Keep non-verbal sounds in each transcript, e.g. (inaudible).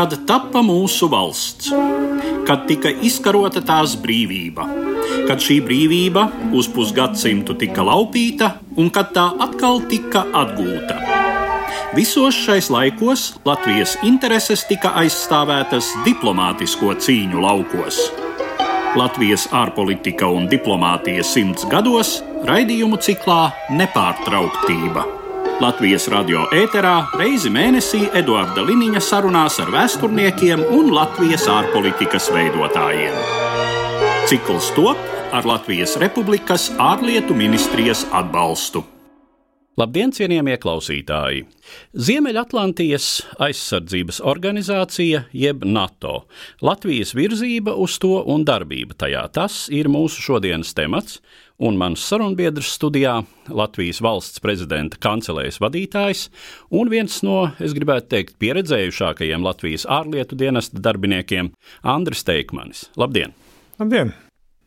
kad tappa mūsu valsts, kad tika izkarota tās brīvība, kad šī brīvība uz pusgadsimtu tika laupīta un kad tā atkal tika atgūta. Visos šais laikos Latvijas intereses tika aizstāvētas diplomātisko cīņu laukos. Latvijas ārpolitika un diplomātija simts gados raidījumu ciklā Nepārtrauktība. Latvijas radio ēterā reizi mēnesī Eduarda Liniņa sarunās ar vēsturniekiem un Latvijas ārpolitikas veidotājiem. Cikls top ar Latvijas Republikas ārlietu ministrijas atbalstu. Labdien, cienījamie klausītāji! Ziemeļatlantijas aizsardzības organizācija, jeb NATO, Latvijas virzība uz to un darbība tajā. Tas ir mūsu šodienas temats, un mans sarunbiedrs studijā Latvijas valsts prezidenta kancelējas vadītājs un viens no, es gribētu teikt, pieredzējušākajiem Latvijas ārlietu dienesta darbiniekiem - Andris Teikmanis. Labdien! Labdien!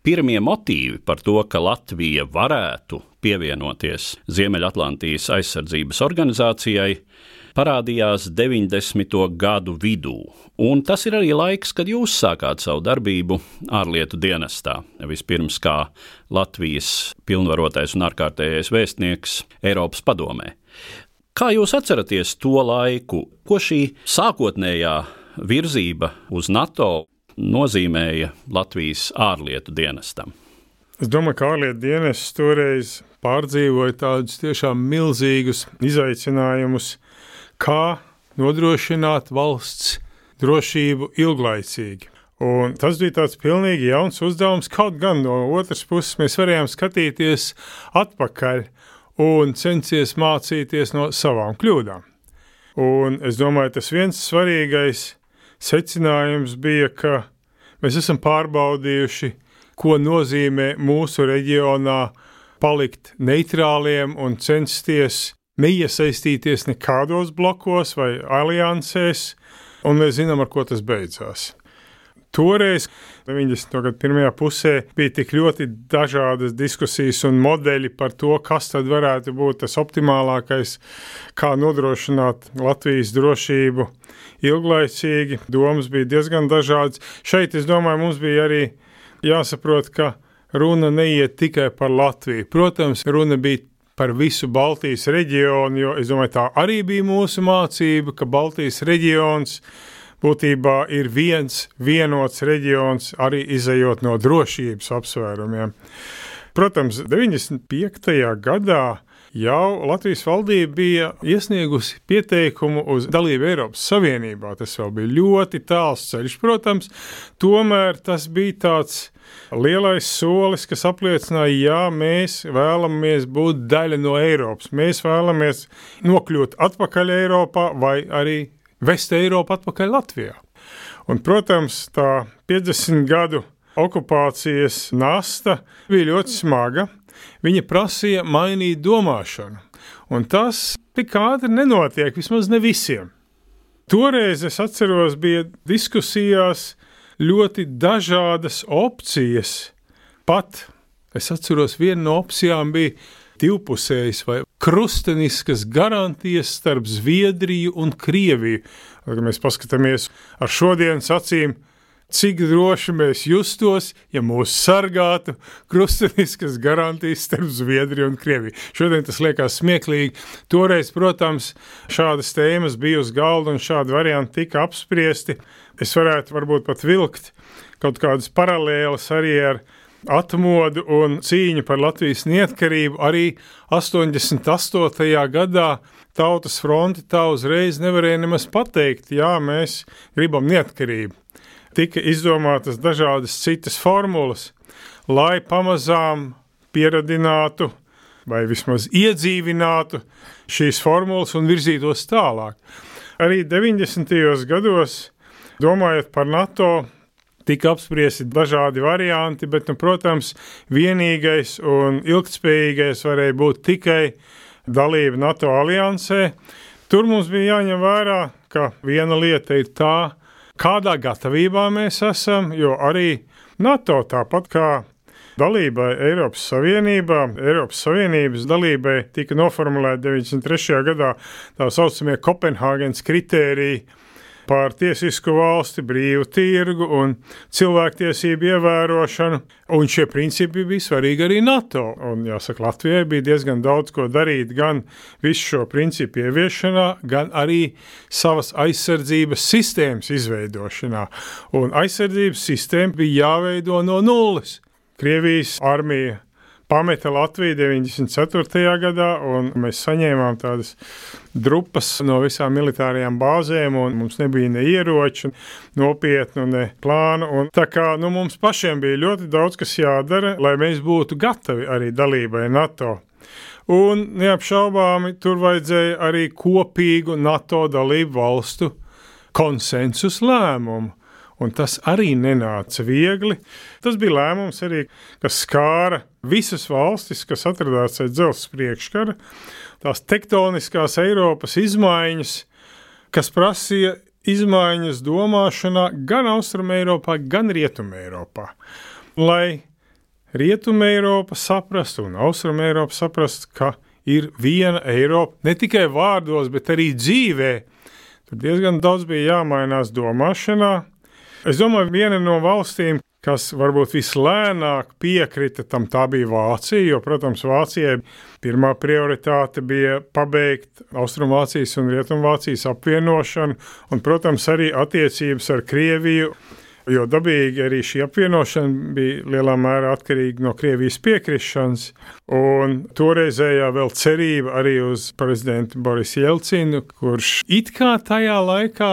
Pirmie motīvi par to, ka Latvija varētu pievienoties Ziemeļatlantijas aizsardzības organizācijai, parādījās 90. gadu vidū, un tas ir arī laiks, kad jūs sākāt savu darbību ārlietu dienestā. Vispirms kā Latvijas pilnvarotais un ārkārtējais vēstnieks Eiropas padomē. Kā jūs atceraties to laiku, ko šī sākotnējā virzība uz NATO nozīmēja Latvijas ārlietu dienestam? Es domāju, ka ārlietu dienests toreiz pārdzīvoja tādus tiešām milzīgus izaicinājumus, kā nodrošināt valsts drošību ilglaicīgi. Un tas bija tāds pilnīgi jauns uzdevums, kaut gan no otras puses mēs varējām skatīties atpakaļ un censties mācīties no savām kļūdām. Un es domāju, tas viens svarīgais secinājums bija, ka mēs esam pārbaudījuši, ko nozīmē mūsu reģionā palikt neitrāliem un censties neiesaistīties nekādos blokos vai aliansēs, un mēs zinām, ar ko tas beidzās. Toreiz, 90. gada pirmajā pusē, bija tik ļoti dažādas diskusijas un modeļi par to, kas tad varētu būt tas optimālākais, kā nodrošināt Latvijas drošību ilglaicīgi. Domas bija diezgan dažādas. Šeit, es domāju, mums bija arī jāsaprot, ka runa neiet tikai par Latviju. Protams, runa bija par visu Baltijas reģionu, jo es domāju, tā arī bija mūsu mācība, ka Baltijas reģions būtībā ir viens vienots reģions, arī izējot no drošības apsvērumiem. Protams, 95. gadā jau Latvijas valdība bija iesniegusi pieteikumu uz dalību Eiropas Savienībā. Tas vēl bija ļoti tāls ceļš, protams, tomēr tas bija tāds lielais solis, kas apliecināja, jā, mēs vēlamies būt daļa no Eiropas. Mēs vēlamies nokļūt atpakaļ Eiropā vai arī vest Eiropu atpakaļ Latvijā. Un, protams, tā 50 gadu okupācijas nasta bija ļoti smaga viņa prasīja mainīt domāšanu. Un tas tik ātri nenotiek, vismaz ne visiem. Toreiz es atceros, bija diskusijās ļoti dažādas opcijas. Pat es atceros, viena no opcijām bija divpusējas vai krusteniskas garantijas starp Zviedriju un Krieviju. Kad mēs paskatāmies ar šodienas acīm, cik droši mēs justos, ja mūs sargātu krusteniskas garantijas starp Zviedriju un Krieviju. Šodien tas liekas smieklīgi. Toreiz, protams, šādas tēmas bija uz galda un šādi varianti tika apspriesti. Es varētu varbūt pat vilkt kaut kādas paralēlas arī ar atmodu un cīņu par Latvijas neatkarību arī 88. gadā Tautas fronti tā uzreiz nevarēja nemaz pateikt, jā, mēs gribam neatkarību tika izdomātas dažādas citas formulas, lai pamazām pieradinātu vai vismaz iedzīvinātu šīs formulas un virzītos tālāk. Arī 90. gados, domājot par NATO, tika apspriesti dažādi varianti, bet, nu, protams, vienīgais un ilgtspējīgais varēja būt tikai dalība NATO aliansē. Tur mums bija jāņem vērā, ka viena lieta ir tā, kādā gatavībā mēs esam, jo arī NATO tāpat kā dalībai Eiropas Savienībā, Eiropas Savienības dalībai tika noformulēta 93. gadā tā saucamie Kopenhāgenes kritēriji, par tiesisku valsti, brīvu tirgu un cilvēktiesību ievērošanu. Un šie principi bija svarīgi arī NATO. Un, jāsaka, Latvijai bija diezgan daudz ko darīt gan visu šo principu ieviešanā, gan arī savas aizsardzības sistēmas izveidošanā. Un aizsardzības sistēma bija jāveido no nulles. Krievijas armija pameta Latviju 94. gadā, un mēs saņēmām tādas drupas no visām militārajām bāzēm, un mums nebija ne ieroču, nopietnu, ne plānu. Un tā kā nu, mums pašiem bija ļoti daudz kas jādara, lai mēs būtu gatavi arī dalībai NATO. Un neapšaubāmi tur vajadzēja arī kopīgu NATO dalību valstu konsensus lēmumu un tas arī nenāca viegli. Tas bija lēmums arī, kas skāra visas valstis, kas atradās aiz dzelzceļa priekškara, tās tektoniskās Eiropas izmaiņas, kas prasīja izmaiņas domāšanā gan Austrumēropā, gan Rietumēropā. Lai Rietumēropa saprastu un Austrumēropa saprastu, ka ir viena Eiropa ne tikai vārdos, bet arī dzīvē. Tur diezgan daudz bija jāmainās domāšanā, Es domāju, viena no valstīm, kas varbūt vislēnāk piekrita tam, tā bija Vācija. Jo, protams, Vācijai pirmā prioritāte bija pabeigt Austrumvācijas un Rietumvācijas apvienošanu, un, protams, arī attiecības ar Krieviju. Jo dabīgi arī šī apvienošana bija lielā mērā atkarīga no Krievijas piekrišanas, un toreizējā vēl cerība arī uz prezidentu Borisu Jelcinu, kurš it kā tajā laikā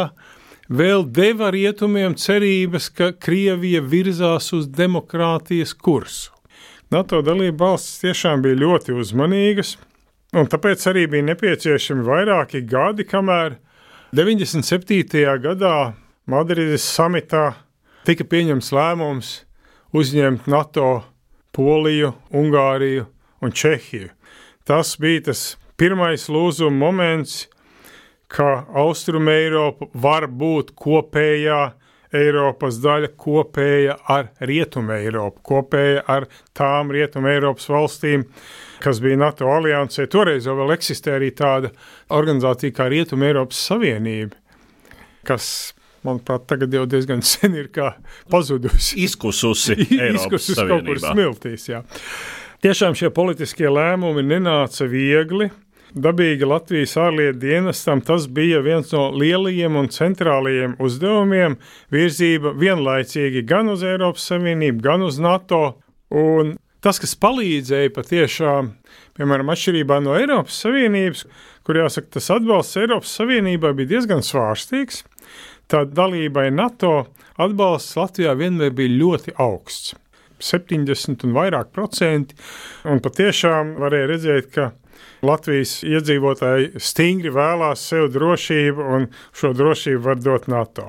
vēl deva rietumiem cerības, ka Krievija virzās uz demokrātijas kursu. NATO dalība valstis tiešām bija ļoti uzmanīgas, un tāpēc arī bija nepieciešami vairāki gadi, kamēr 97. gadā Madrides samitā tika pieņemts lēmums uzņemt NATO Poliju, Ungāriju un Čehiju. Tas bija tas pirmais lūzuma moments, ka Austruma Eiropa var būt kopējā Eiropas daļa, kopēja ar Rietumu Eiropu, kopēja ar tām Rietumu Eiropas valstīm, kas bija NATO aliansē. Toreiz jau vēl eksistē arī tāda organizācija kā Rietumu Eiropas Savienība, kas manuprāt, tagad jau diezgan (laughs) sen ir pazudusi. Izkususi, (laughs) izkususi kaut kur smiltīs. Jā. Tiešām šie politiskie lēmumi nenāca viegli. Dabīgi Latvijas ārlietu dienestam tas bija viens no lielajiem un centrālajiem uzdevumiem - virzība vienlaicīgi gan uz Eiropas Savienību, gan uz NATO. Un tas, kas palīdzēja patiešām, piemēram, atšķirībā no Eiropas Savienības, kur jāsaka, tas atbalsts Eiropas Savienībai bija diezgan svārstīgs, tad dalībai NATO atbalsts Latvijā vienmēr bija ļoti augsts. 70 un vairāk procenti, un patiešām varēja redzēt, ka Latvijas iedzīvotāji stingri vēlās sev drošību, un šo drošību var dot NATO.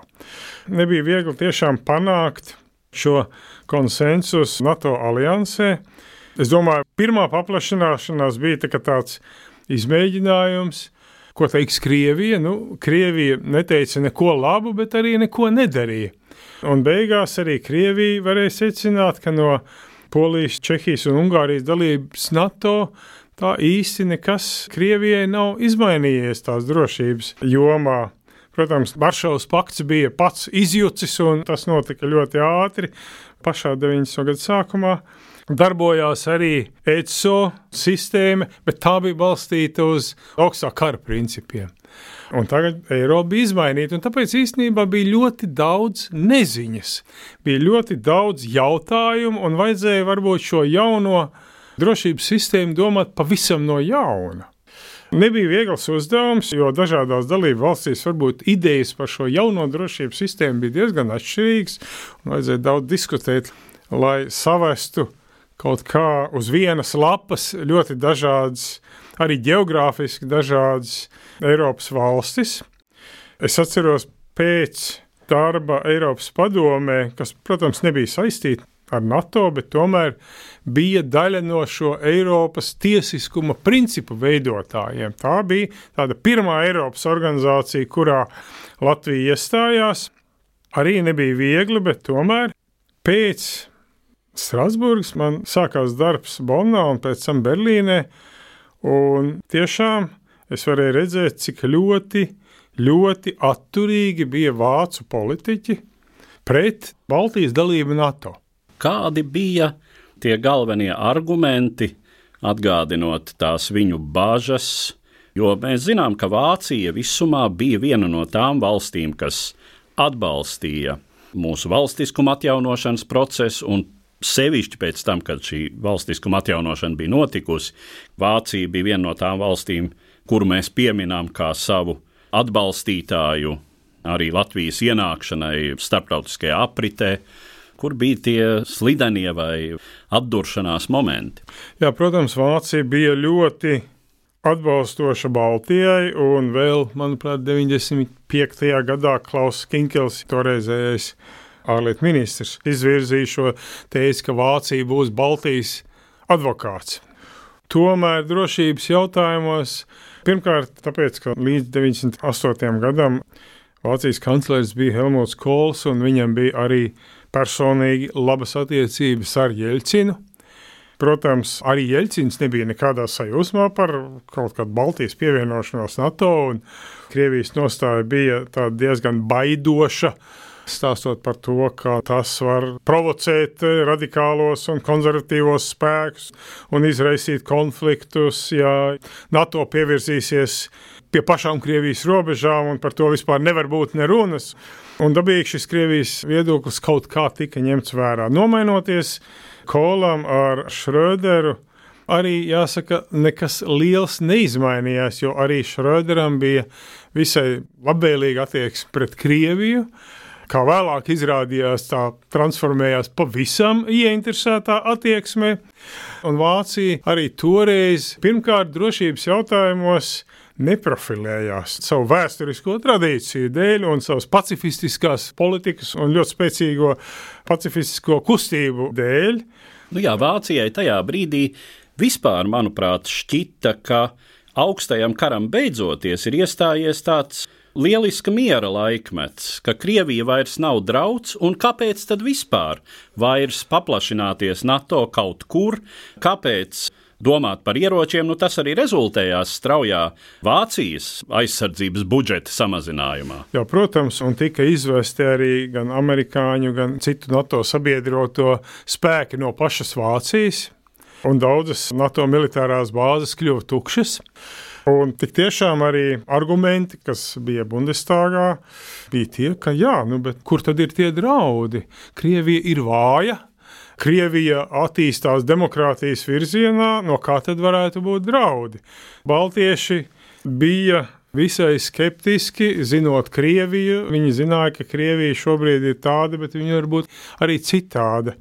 Nebija viegli tiešām panākt šo konsensusu NATO aliansē. Es domāju, pirmā paplašināšanās bija tā tāds izmēģinājums, ko teiks Krievija. Nu, Krievija neteica neko labu, bet arī neko nedarīja. Un beigās arī Krievija varēja secināt, ka no Polijas, Čehijas un Ungārijas dalības NATO tā īsti nekas Krievijai nav izmainījies tās drošības jomā. Protams, Varšavas pakts bija pats izjucis, un tas notika ļoti ātri, pašā 90. gada sākumā. Darbojās arī ECO sistēma, bet tā bija balstīta uz augstā kara principiem. Un tagad Eiropa bija izmainīta, un tāpēc īstenībā bija ļoti daudz neziņas, bija ļoti daudz jautājumu, un vajadzēja varbūt šo jauno drošības sistēmu domāt pavisam no jauna. Nebija viegls uzdevums, jo dažādās dalību valstīs varbūt idejas par šo jauno drošības sistēmu bija diezgan atšķirīgas, vajadzēja daudz diskutēt, lai savestu kaut kā uz vienas lapas ļoti dažādas, arī geogrāfiski dažādas Eiropas valstis. Es atceros pēc darba Eiropas padomē, kas, protams, nebija saistīta ar NATO, bet tomēr bija daļa no šo Eiropas tiesiskuma principu veidotājiem. Tā bija tāda pirmā Eiropas organizācija, kurā Latvija iestājās. Arī nebija viegli, bet tomēr pēc Strasburgas man sākās darbs Bonnā un pēc tam Berlīnē. Un tiešām es varēju redzēt, cik ļoti ļoti atturīgi bija vācu politiķi pret Baltijas dalību NATO. Kādi bija tie galvenie argumenti, atgādinot tās viņu bāžas? Jo mēs zinām, ka Vācija visumā bija viena no tām valstīm, kas atbalstīja mūsu valstiskuma atjaunošanas procesu un Sevišķi pēc tam, kad šī valstiskuma atjaunošana bija notikusi, Vācija bija viena no tām valstīm, kuru mēs pieminām kā savu atbalstītāju arī Latvijas ienākšanai starptautiskajā apritē. Kur bija tie slidenie vai atduršanās momenti? Jā, protams, Vācija bija ļoti atbalstoša Baltijai, un vēl, manuprāt, 95. gadā Klaus Kinkels, toreizējais ārlietu ministrs, izvirzīja šo tēzi, ka Vācija būs Baltijas advokāts. Tomēr drošības jautājumos, pirmkārt, tāpēc, ka līdz 98. gadam Vācijas kanclers bija Helmuts Kols, un viņam bija arī personīgi labas attiecības ar Jeļcinu. Protams, arī Jeļcins nebija nekādā sajūsmā par kaut kādu Baltijas pievienošanos NATO, un Krievijas nostāja bija diezgan baidoša stāstot par to, kā tas var provocēt radikālos un konservatīvos spēkus un izraisīt konfliktus, ja NATO pievirzīsies pie pašām Krievijas robežām, un par to vispār nevar būt nerunas. Un dabīgi šis Krievijas viedoklis kaut kā tika ņemts vērā. Nomainoties kolam ar Šröderu, arī jāsaka, nekas liels neizmainījās, jo arī Šröderam bija visai labvēlīga attieksme pret Krieviju kā vēlāk izrādījās, tā transformējās pavisam ieinteresētā attieksmē. Un Vācija arī toreiz, pirmkārt, drošības jautājumos neprofilējās savu vēsturisko tradīciju dēļ un savas pacifistiskās politikas un ļoti spēcīgo pacifistisko kustību dēļ. Nu jā, Vācijai tajā brīdī vispār, manuprāt, šķita, ka augstajam karam beidzoties ir iestājies tāds lieliska miera laikmets, ka Krievija vairs nav drauds, un kāpēc tad vispār vairs paplašināties NATO kaut kur, kāpēc domāt par ieročiem, nu tas arī rezultējās straujā Vācijas aizsardzības budžeta samazinājumā. Jā, protams, un tika izvesti arī gan amerikāņu, gan citu NATO sabiedroto spēki no pašas Vācijas, un daudzas NATO militārās bāzes kļuva tukšas. Un tik tiešām arī argumenti, kas bija Bundestāgā, bija tie, ka jā, nu, kur tad ir tie draudi? Krievija ir vāja, Krievija attīstās demokrātijas virzienā, no kā tad varētu būt draudi? Baltieši bija visai skeptiski, zinot Krieviju. Viņi zināja, ka Krievija šobrīd ir tāda, bet viņa var būt arī citāda.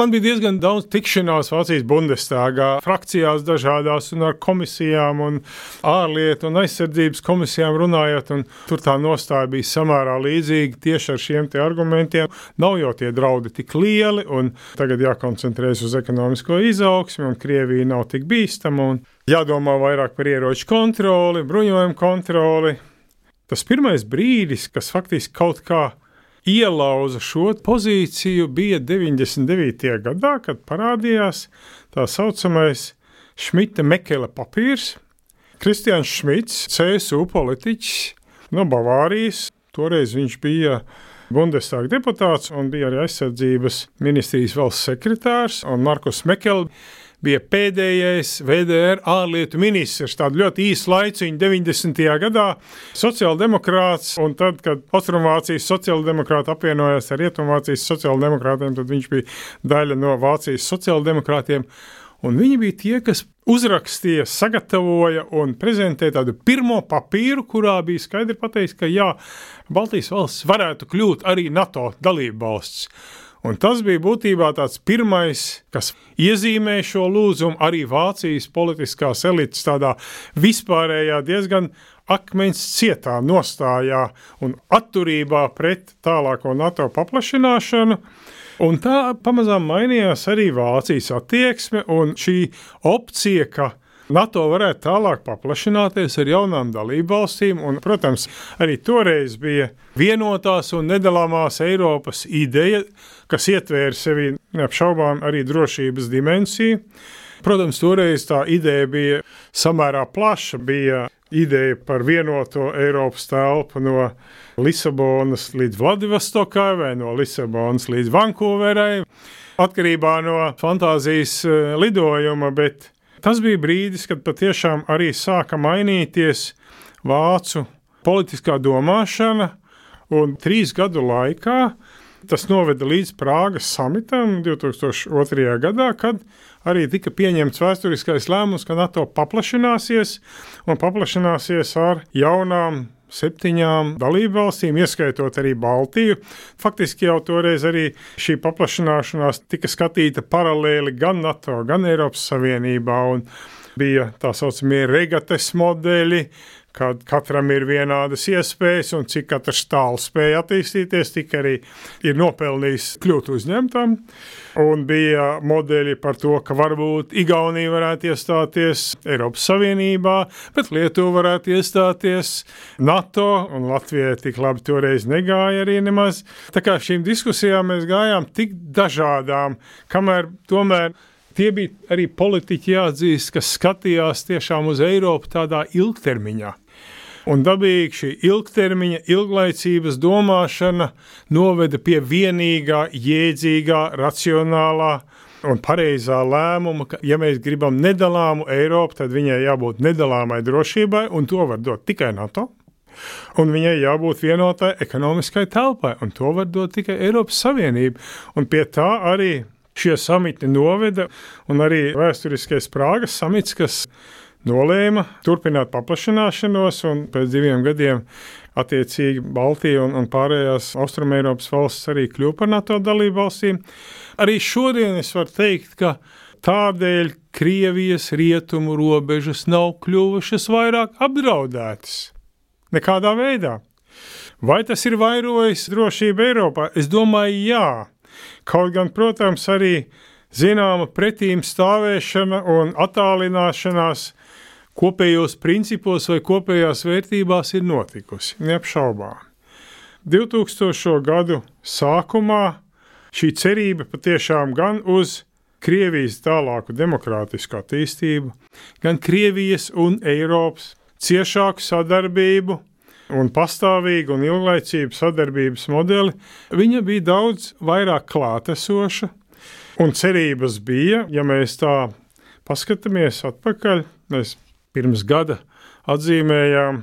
Man bija diezgan daudz tikšanās Vācijas Bundestāgā, frakcijās dažādās, un ar komisijām, un ārlietu un aizsardzības komisijām runājot. Tur tā nostāja bija samērā līdzīga tieši ar šiem argumentiem. Nav jau tie draudi tik lieli, un tagad jākoncentrējas uz ekonomisko izaugsmu, un Krievija nav tik bīstama. Jādomā vairāk par ieroču kontroli, bruņojumu kontroli. Tas pirmais brīdis, kas faktiski kaut kādā ielauza šo pozīciju, bija 99. gadā, kad parādījās tā saucamais Šmita Mekela papīrs. Kristians Šmits, CSU politiķis no Bavārijas, toreiz viņš bija Bundestāga deputāts un bija arī aizsardzības ministrijas valsts sekretārs, un Markus Mekels bija pēdējais VDR ārlietu ministrs. Tādu ļoti īsu laiciņu 90. gadā sociāldemokrāts, un tad, kad Austrumvācijas sociāldemokrāti apvienojās ar Rietumvācijas sociāldemokrātiem, tad viņš bija daļa no Vācijas sociāldemokrātiem. Un viņi bija tie, kas uzrakstīja, sagatavoja un prezentēja tādu pirmo papīru, kurā bija skaidri pateikts, ka jā, Baltijas valsts varētu kļūt arī NATO dalību valsts. Un tas bija būtībā tāds pirmais, kas iezīmē šo lūzumu arī Vācijas politiskās elites tādā vispārējā diezgan akmens cietā nostājā un atturībā pret tālāko NATO paplašināšanu. Un tā pamazām mainījās arī Vācijas attieksme un šī opcija, ka NATO varētu tālāk paplašināties ar jaunām dalībvalstīm, un, protams, arī toreiz bija vienotās un nedalāmās Eiropas ideja, kas ietvēra sevi neapšaubām arī drošības dimensiju. Protams, toreiz tā ideja bija samērā plaša. Bija ideja par vienoto Eiropas telpu no Lisabonas līdz Vladivostokai vai no Lisabonas līdz Vankūverai, atkarībā no fantāzijas eh, lidojuma, bet tas bija brīdis, kad patiešām arī sāka mainīties vācu politiskā domāšana, un trīs gadu laikā tas noveda līdz Prāgas samitam 2002. gadā, kad arī tika pieņemts vēsturiskais lēmums, ka NATO paplašināsies un paplašināsies ar jaunām septiņām dalībvalstīm, ieskaitot arī Baltiju. Faktiski jau toreiz arī šī paplašināšanās tika skatīta paralēli gan NATO, gan Eiropas Savienībā. Bija tā saucamie regates modeļi, kad katram ir vienādas iespējas, un cik katrs tālu spēja attīstīties, tik arī ir nopelnījis kļūt uzņemtam. Un bija modeļi par to, ka varbūt Igaunija varētu iestāties Eiropas Savienībā, bet Lietuva varētu iestāties NATO, un Latvijai tik labi toreiz negāja arī nemaz. Tā kā šīm diskusijām mēs gājām tik dažādām, kamēr tomēr tie bija arī politiķi jāatzīst, kas skatījās tiešām uz Eiropu tādā ilgtermiņā. Un dabīgi šī ilgtermiņa, ilglaicības domāšana noveda pie vienīgā, jēdzīgā, racionālā un pareizā lēmuma, ka, ja mēs gribam nedalāmu Eiropu, tad viņai jābūt nedalāmai drošībai, un to var dot tikai NATO. Un viņai jābūt vienotai ekonomiskai telpai, un to var dot tikai Eiropas Savienība. Un pie tā arī šie samiti noveda, un arī vēsturiskais Prāgas samits, kas nolēma turpināt paplašināšanos, un pēc diviem gadiem attiecīgi Baltija un, un pārējās Austrumēropas valstis arī kļuva par NATO dalību valstīm. Arī šodien es varu teikt, ka tādēļ Krievijas rietumu robežas nav kļuvušas vairāk apdraudētas. Nekādā veidā. Vai tas ir vairojis drošību Eiropā? Es domāju, jā. Kaut gan, protams, arī zināma pretīm stāvēšana un attālināšanās kopējos principos vai kopējās vērtībās ir notikusi, neapšaubām. 2000. gadu sākumā šī cerība patiešām gan uz Krievijas tālāku demokrātisku attīstību, gan Krievijas un Eiropas ciešāku sadarbību un pastāvīgu un ilglaicīgu sadarbības modeli, viņa bija daudz vairāk klātesoša, un cerības bija, ja mēs tā paskatāmies atpakaļ, mēs pirms gada atzīmējām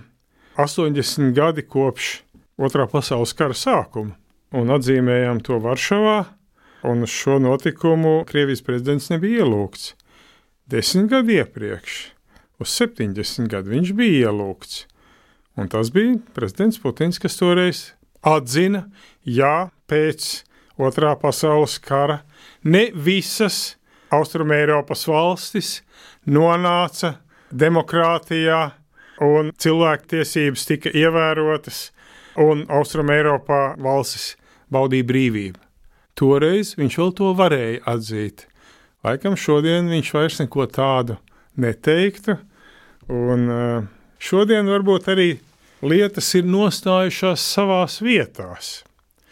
80 gadi kopš Otrā pasaules kara sākuma, un atzīmējām to Varšavā, un uz šo notikumu Krievijas prezidents nebija ielūgts. Desmit gadu iepriekš, uz 70 gadu viņš bija ielūgts. Un tas bija prezidents Putins, kas toreiz atzina, ja pēc Otrā pasaules kara ne visas Austrumēropas valstis nonāca demokrātijā un cilvēktiesības tika ievērotas, un Austrum Eiropā valstis baudīja brīvību. Toreiz viņš vēl to varēja atzīt. Laikam šodien viņš vairs neko tādu neteiktu, un eh, šodien varbūt arī lietas ir nostājušās savās vietās.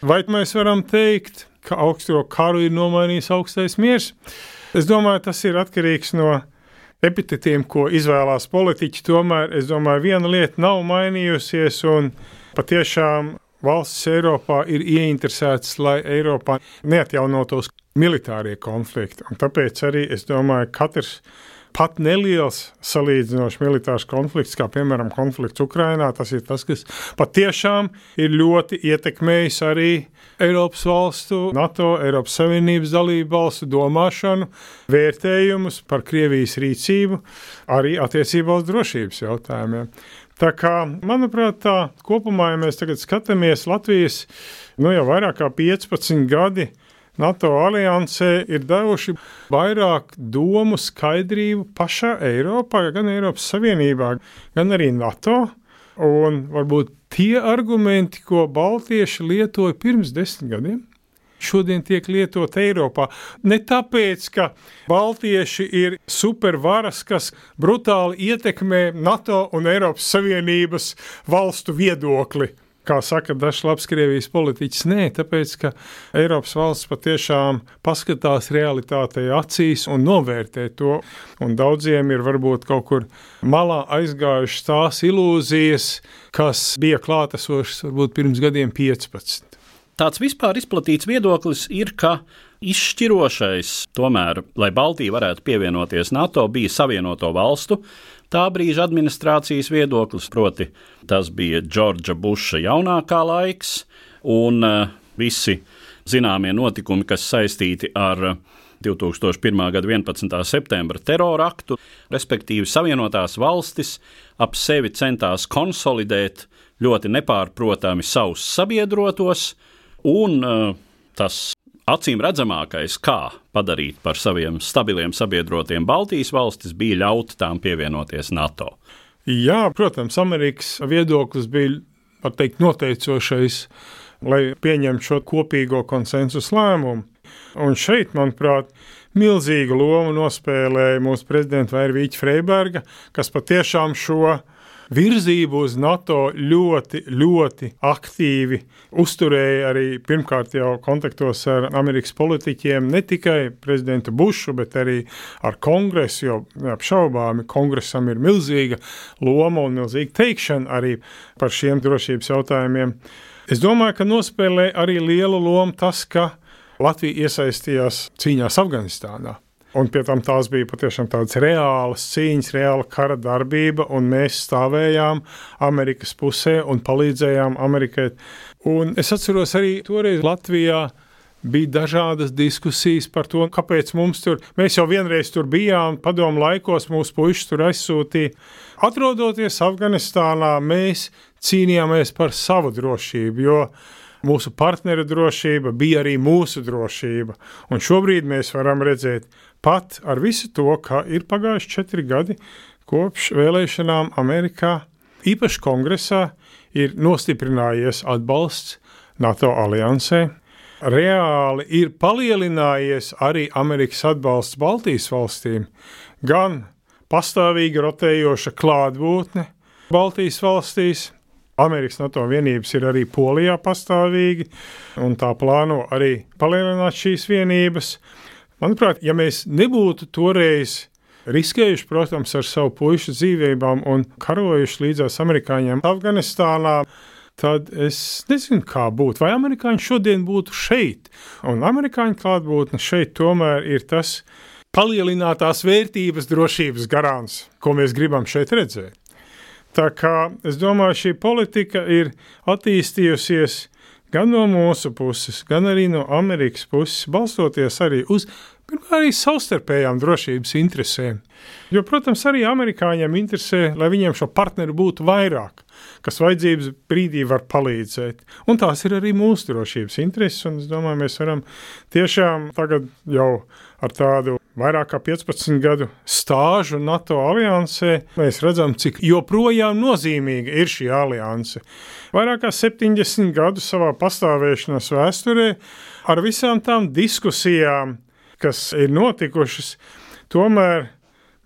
Vai mēs varam teikt, ka augsto karu ir nomainījis augstais miers? Es domāju, tas ir atkarīgs no epitetiem, ko izvēlās politiķi, tomēr es domāju, viena lieta nav mainījusies, un patiešām valsts Eiropā ir ieinteresētas, lai Eiropā neatjaunotos militārie konflikti. Un tāpēc arī es domāju, ka katrs pat neliels salīdzinoši militārs konflikts, kā piemēram konflikts Ukrainā, tas ir tas, kas patiešām ir ļoti ietekmējis arī Eiropas valstu, NATO, Eiropas Savienības dalību valstu domāšanu, vērtējumus par Krievijas rīcību, arī attiecībā uz drošības jautājumiem. Tā kā, manuprāt, tā kopumā, ja mēs tagad skatāmies Latvijas, nu jau vairāk kā 15 gadi, NATO aliansē ir devuši vairāk domu skaidrību pašā Eiropā, gan Eiropas Savienībā, gan arī NATO. Un varbūt tie argumenti, ko Baltieši lietoja pirms desmit gadiem, šodien tiek lietot Eiropā. Ne tāpēc, ka Baltieši ir supervaras, kas brutāli ietekmē NATO un Eiropas Savienības valstu viedokli. Kā saka dažs labs Krievijas politiķis, nē, tāpēc, ka Eiropas valsts patiešām paskatās realitātei acīs un novērtē to, un daudziem ir varbūt kaut kur malā aizgājušas tās ilūzijas, kas bija klātesošas varbūt pirms gadiem 15. Tāds vispār izplatīts viedoklis ir, ka izšķirošais, tomēr, lai Baltija varētu pievienoties NATO, bija Savienoto valstu tā brīža administrācijas viedoklis, proti, tas bija Džordža Buša jaunākā laiks, un uh, visi zināmie notikumi, kas saistīti ar 2001. gada 11. septembra teroraktu, respektīvi Savienotās valstis ap sevi centās konsolidēt ļoti nepārprotami savus sabiedrotos, un uh, tas acīm redzamākais, kā padarīt par saviem stabiliem sabiedrotiem Baltijas valstis, bija ļaut tām pievienoties NATO. Jā, protams, Amerikas viedoklis bija teikt, noteicošais, lai pieņemtu šo kopīgo konsensus lēmumu. Un šeit, manuprāt, milzīgu lomu nospēlēja mūsu prezidenta Vairvīķa Freiberga, kas patiešām šo virzību uz NATO ļoti, ļoti aktīvi uzturēja arī pirmkārt jau kontaktos ar Amerikas politiķiem, ne tikai prezidentu Bušu, bet arī ar kongresu, jo neapšaubāmi kongresam ir milzīga loma un milzīga teikšana arī par šiem drošības jautājumiem. Es domāju, ka nospēlē arī lielu lomu tas, ka Latvija iesaistījās cīņās Afganistānā. Un pie tam tās bija patiešām tādas reālas cīņas, reāla kara darbība, un mēs stāvējām Amerikas pusē un palīdzējām Amerikai. Un es atceros arī toreiz Latvijā bija dažādas diskusijas par to, kāpēc mums tur, mēs jau vienreiz tur bijām, padomu laikos mūsu puikas tur aizsūtīja. Atrodoties Afganistānā, mēs cīnījāmies par savu drošību, jo mūsu partneru drošība bija arī mūsu drošība. Un šobrīd mēs varam redzēt, pat ar visu to, ka ir pagājuši četri gadi kopš vēlēšanām Amerikā, īpaši kongresā, ir nostiprinājies atbalsts NATO aliansē. Reāli ir palielinājies arī Amerikas atbalsts Baltijas valstīm, gan pastāvīgi rotējoša klātbūtne Baltijas valstīs, Amerikas NATO vienības ir arī Polijā pastāvīgi, un tā plāno arī palielināt šīs vienības. Manuprāt, ja mēs nebūtu toreiz riskējuši, protams, ar savu pušu dzīvībām un karojuši līdzās amerikāņiem Afganistānā, tad es nezinu, kā būtu. Vai amerikāņi šodien būtu šeit? Un amerikāņu klātbūtne šeit tomēr ir tas palielinātās vērtības drošības garants, ko mēs gribam šeit redzēt. Tā kā es domāju, šī politika ir attīstījusies gan no mūsu puses, gan arī no Amerikas puses, balstoties arī uz pirmkārt arī savstarpējām drošības interesēm. Jo, protams, arī amerikāņiem interesē, lai viņiem šo partneru būtu vairāk, kas vajadzības brīdī var palīdzēt. Un tās ir arī mūsu drošības intereses, un es domāju, mēs varam tiešām tagad jau ar tādu vairāk kā 15 gadu stāžu NATO aliansē, mēs redzam, cik joprojām nozīmīga ir šī alianse. Vairāk kā 70 gadu savā pastāvēšanas vēsturē, ar visām tām diskusijām, kas ir notikušas, tomēr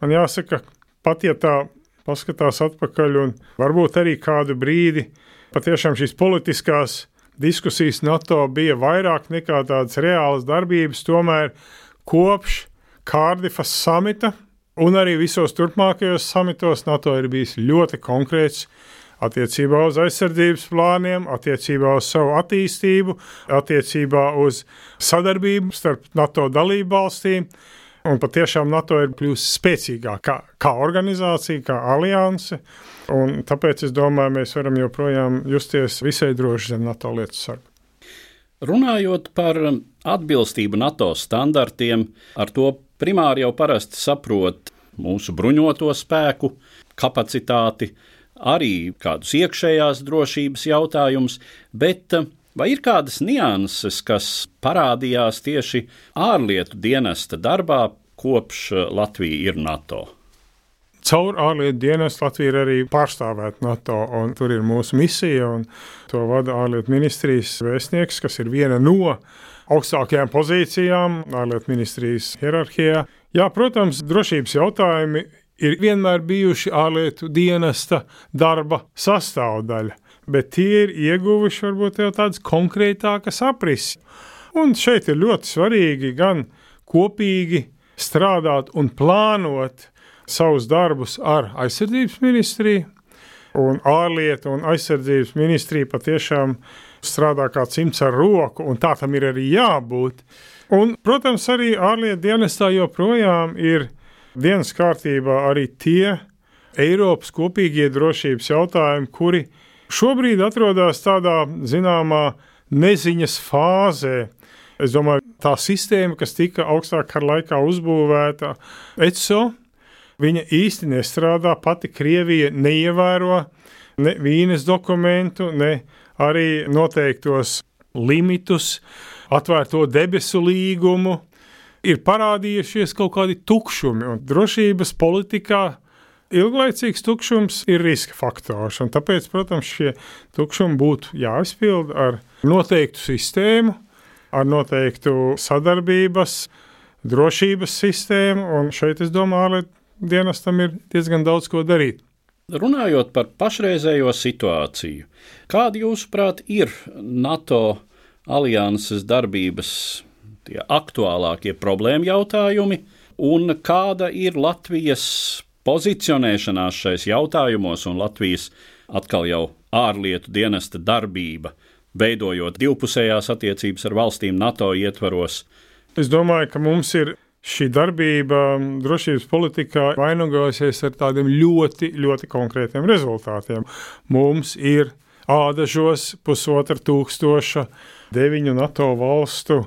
man jāsaka, pat ja tā paskatās atpakaļ un varbūt arī kādu brīdi, patiešām šīs politiskās diskusijas NATO bija vairāk nekā tādas reālas darbības, tomēr kopš Kārdifas samita un arī visos turpmākajos samitos NATO ir bijis ļoti konkrēts attiecībā uz aizsardzības plāniem, attiecībā uz savu attīstību, attiecībā uz sadarbību starp NATO dalību valstīm. Un patiešām NATO ir kļuvusi spēcīgāka kā, kā organizācija, kā alianse. Tāpēc es domāju, mēs varam joprojām justies visai droši zem NATO lietu sargu. Runājot par atbilstību NATO standartiem, ar to primāri jau parasti saprot mūsu bruņoto spēku kapacitāti, arī kādus iekšējās drošības jautājumus, bet vai ir kādas nianses, kas parādījās tieši ārlietu dienesta darbā, kopš Latvija ir NATO? Caur ārlietu dienestu Latvija ir arī pārstāvēta NATO, un tur ir mūsu misija, un to vada ārlietu ministrijas vēstnieks, kas ir viena no augstākajām pozīcijām ārlietu ministrijas hierarhijā. Jā, protams, drošības jautājumi ir vienmēr bijuši ārlietu dienesta darba sastāvdaļa. Bet tie ir ieguvuši varbūt jau tādas konkrētākas aprises. Un šeit ir ļoti svarīgi gan kopīgi strādāt un plānot savus darbus ar aizsardzības ministriju, un ārlietu un aizsardzības ministrija patiešām strādā kā cimds ar roku, un tā tam ir arī jābūt. Un, protams, arī ārlietu dienestā joprojām ir dienas kārtībā arī tie Eiropas kopīgie drošības jautājumi, kuri šobrīd atrodas tādā zināmā neziņas fāzē. Es domāju, tā sistēma, kas tika augstākā laikā uzbūvēta ECO, viņa īsti nestrādā. Pati Krievija neievēro ne vīnes dokumentu, ne arī noteiktos limitus, atvērto debesu līgumu. Ir parādījušies kaut kādi tukšumi, un drošības politikā ilglaicīgs tukšums ir riska faktors. Tāpēc, protams, šie tukšumi būtu jāizpild ar noteiktu sistēmu, ar noteiktu sadarbības, drošības sistēmu. Un šeit, es domāju, dienestam ir diezgan daudz ko darīt. Runājot par pašreizējo situāciju, kādi jūsuprāt ir NATO alianses darbības aktuālākie problēma jautājumi, un kāda ir Latvijas pozicionēšanās šais jautājumos un Latvijas atkal jau ārlietu dienesta darbība, veidojot divpusējās attiecības ar valstīm NATO ietvaros. Es domāju, ka mums ir šī darbība drošības politikā vainagosies ar tādiem ļoti, ļoti konkrētiem rezultātiem. Mums ir ādažos pusotra tūkstoša deviņu NATO valstu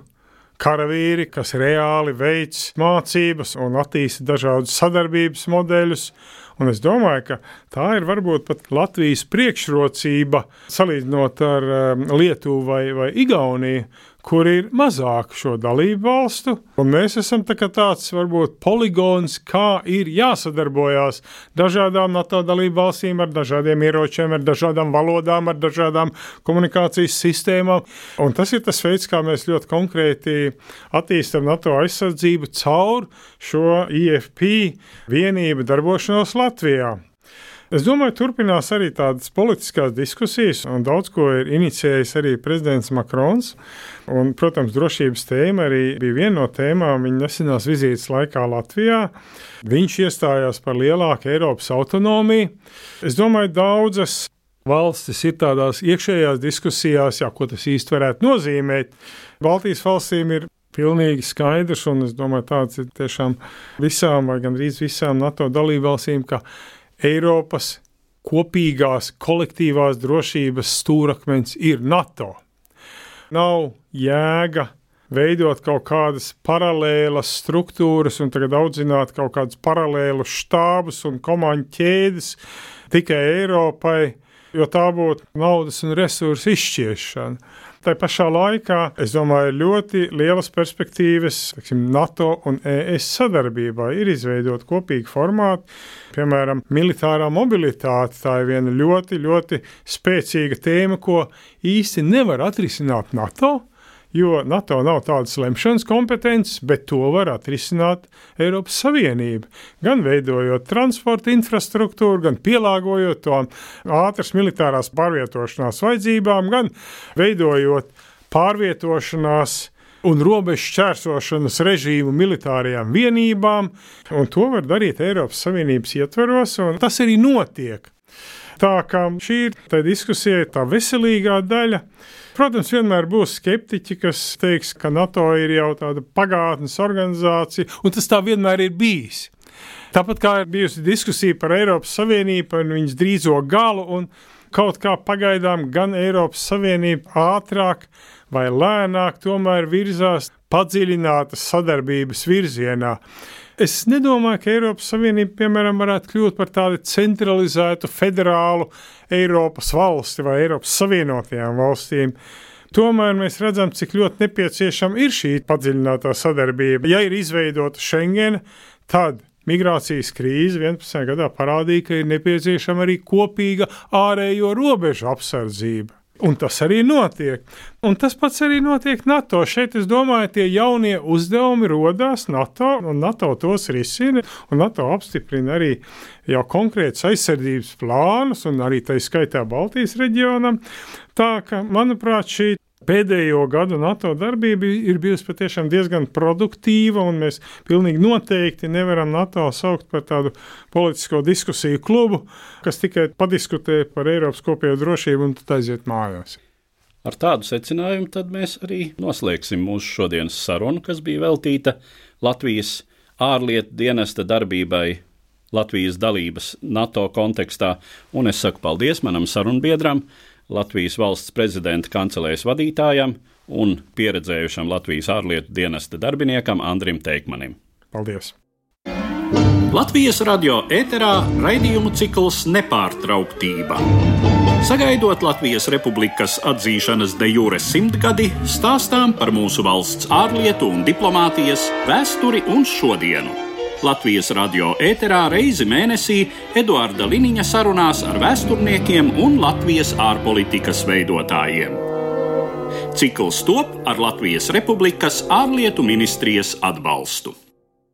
karavīri, kas reāli veids mācības un attīsta dažādus sadarbības modeļus. Un es domāju, ka tā ir varbūt pat Latvijas priekšrocība salīdzinot ar um, Lietuvu vai, vai Igauniju, kur ir mazāk šo dalību valstu. Un mēs esam tā tāds varbūt poligons, kā ir jāsadarbojās dažādām NATO dalību valstīm ar dažādiem ieročiem, ar dažādām valodām, ar dažādām komunikācijas sistēmām. Un tas ir tas veids, kā mēs ļoti konkrēti attīstam NATO aizsardzību caur šo IFP vienību darbošanos Latvijā. Es domāju, turpinās arī tādas politiskās diskusijas, un daudz ko ir inicijējis arī prezidents Makrons. Un, protams, drošības tēma arī bija viena no tēmām viņa nesenās vizītes laikā Latvijā. Viņš iestājās par lielāku Eiropas autonomiju. Es domāju, daudzas valstis ir tādās iekšējās diskusijās, jā, ko tas īsti varētu nozīmēt. Baltijas valstīm ir pilnīgi skaidrs, un es domāju, tāds ir tiešām visām, vai gandrīz visām NATO dalībvalstīm, ka Eiropas kopīgās kolektīvās drošības stūrakmens ir NATO. Nav jēga veidot kaut kādas paralēlas struktūras un tagad audzināt kaut kādus paralēlus štābus un komandu ķēdes tikai Eiropai, jo tā būtu naudas un resursu izšķiešana. Tā pašā laikā, es domāju, ļoti lielas perspektīvas teksim, NATO un ES sadarbībā ir izveidot kopīgu formātu. Piemēram, militārā mobilitāte. Tā ir viena ļoti, ļoti spēcīga tēma, ko īsti nevar atrisināt NATO jo NATO nav tādas lemšanas kompetences, bet to var atrisināt Eiropas Savienība. Gan veidojot transporta infrastruktūru, gan pielāgojot to ātras militārās pārvietošanās vajadzībām, gan veidojot pārvietošanās un robežu šķērsošanas režīmu militārajām vienībām, un to var darīt Eiropas Savienības ietveros, un tas arī notiek. Tā kā šī ir tā diskusija, tā veselīgā daļa. Protams, vienmēr būs skeptiķi, kas teiks, ka NATO ir jau tāda pagātnes organizācija, un tas tā vienmēr ir bijis. Tāpat kā ir bijusi diskusija par Eiropas Savienību, par viņas drīzo galu, un kaut kā pagaidām gan Eiropas Savienība ātrāk vai lēnāk tomēr virzās padziļinātas sadarbības virzienā. Es nedomāju, ka Eiropas Savienība, piemēram, varētu kļūt par tādu centralizētu federālu Eiropas valsti vai Eiropas Savienotajām valstīm. Tomēr mēs redzam, cik ļoti nepieciešama ir šī padziļinātā sadarbība. Ja ir izveidota Schengen, tad migrācijas krīze 11. gadā parādīja, ka ir nepieciešama arī kopīga ārējo robežu apsardzība. Un tas arī notiek. Un tas pats arī notiek NATO. Šeit, es domāju, tie jaunie uzdevumi radās NATO, un NATO tos risina. NATO apstiprina arī jau konkrētus aizsardzības plānus, un arī tā skaitā Baltijas reģionam. Tā ka, manuprāt, šī pēdējo gadu NATO darbība ir bijusi patiešām diezgan produktīva, un mēs pilnīgi noteikti nevaram NATO saukt par tādu politisko diskusiju klubu, kas tikai padiskutē par Eiropas kopējo drošību un tad aiziet mājās. Ar tādu secinājumu mēs arī noslēgsim mūsu šodienas sarunu, kas bija veltīta Latvijas ārlietu dienesta darbībai Latvijas dalības NATO kontekstā, un es saku paldies manam sarunbiedram, Latvijas valsts prezidenta kancelēs vadītājam un pieredzējušam Latvijas ārlietu dienesta darbiniekam Andrim Teikmanim. Paldies! Latvijas radio ēterā raidījumu cikls Nepārtrauktība. Sagaidot Latvijas Republikas atzīšanas de jure simtgadi, stāstām par mūsu valsts ārlietu un diplomātijas vēsturi un šodienu. Latvijas radio ēterā reizi mēnesī Eduarda Liniņa sarunās ar vēsturniekiem un Latvijas ārpolitikas veidotājiem. Cikls top ar Latvijas Republikas ārlietu ministrijas atbalstu.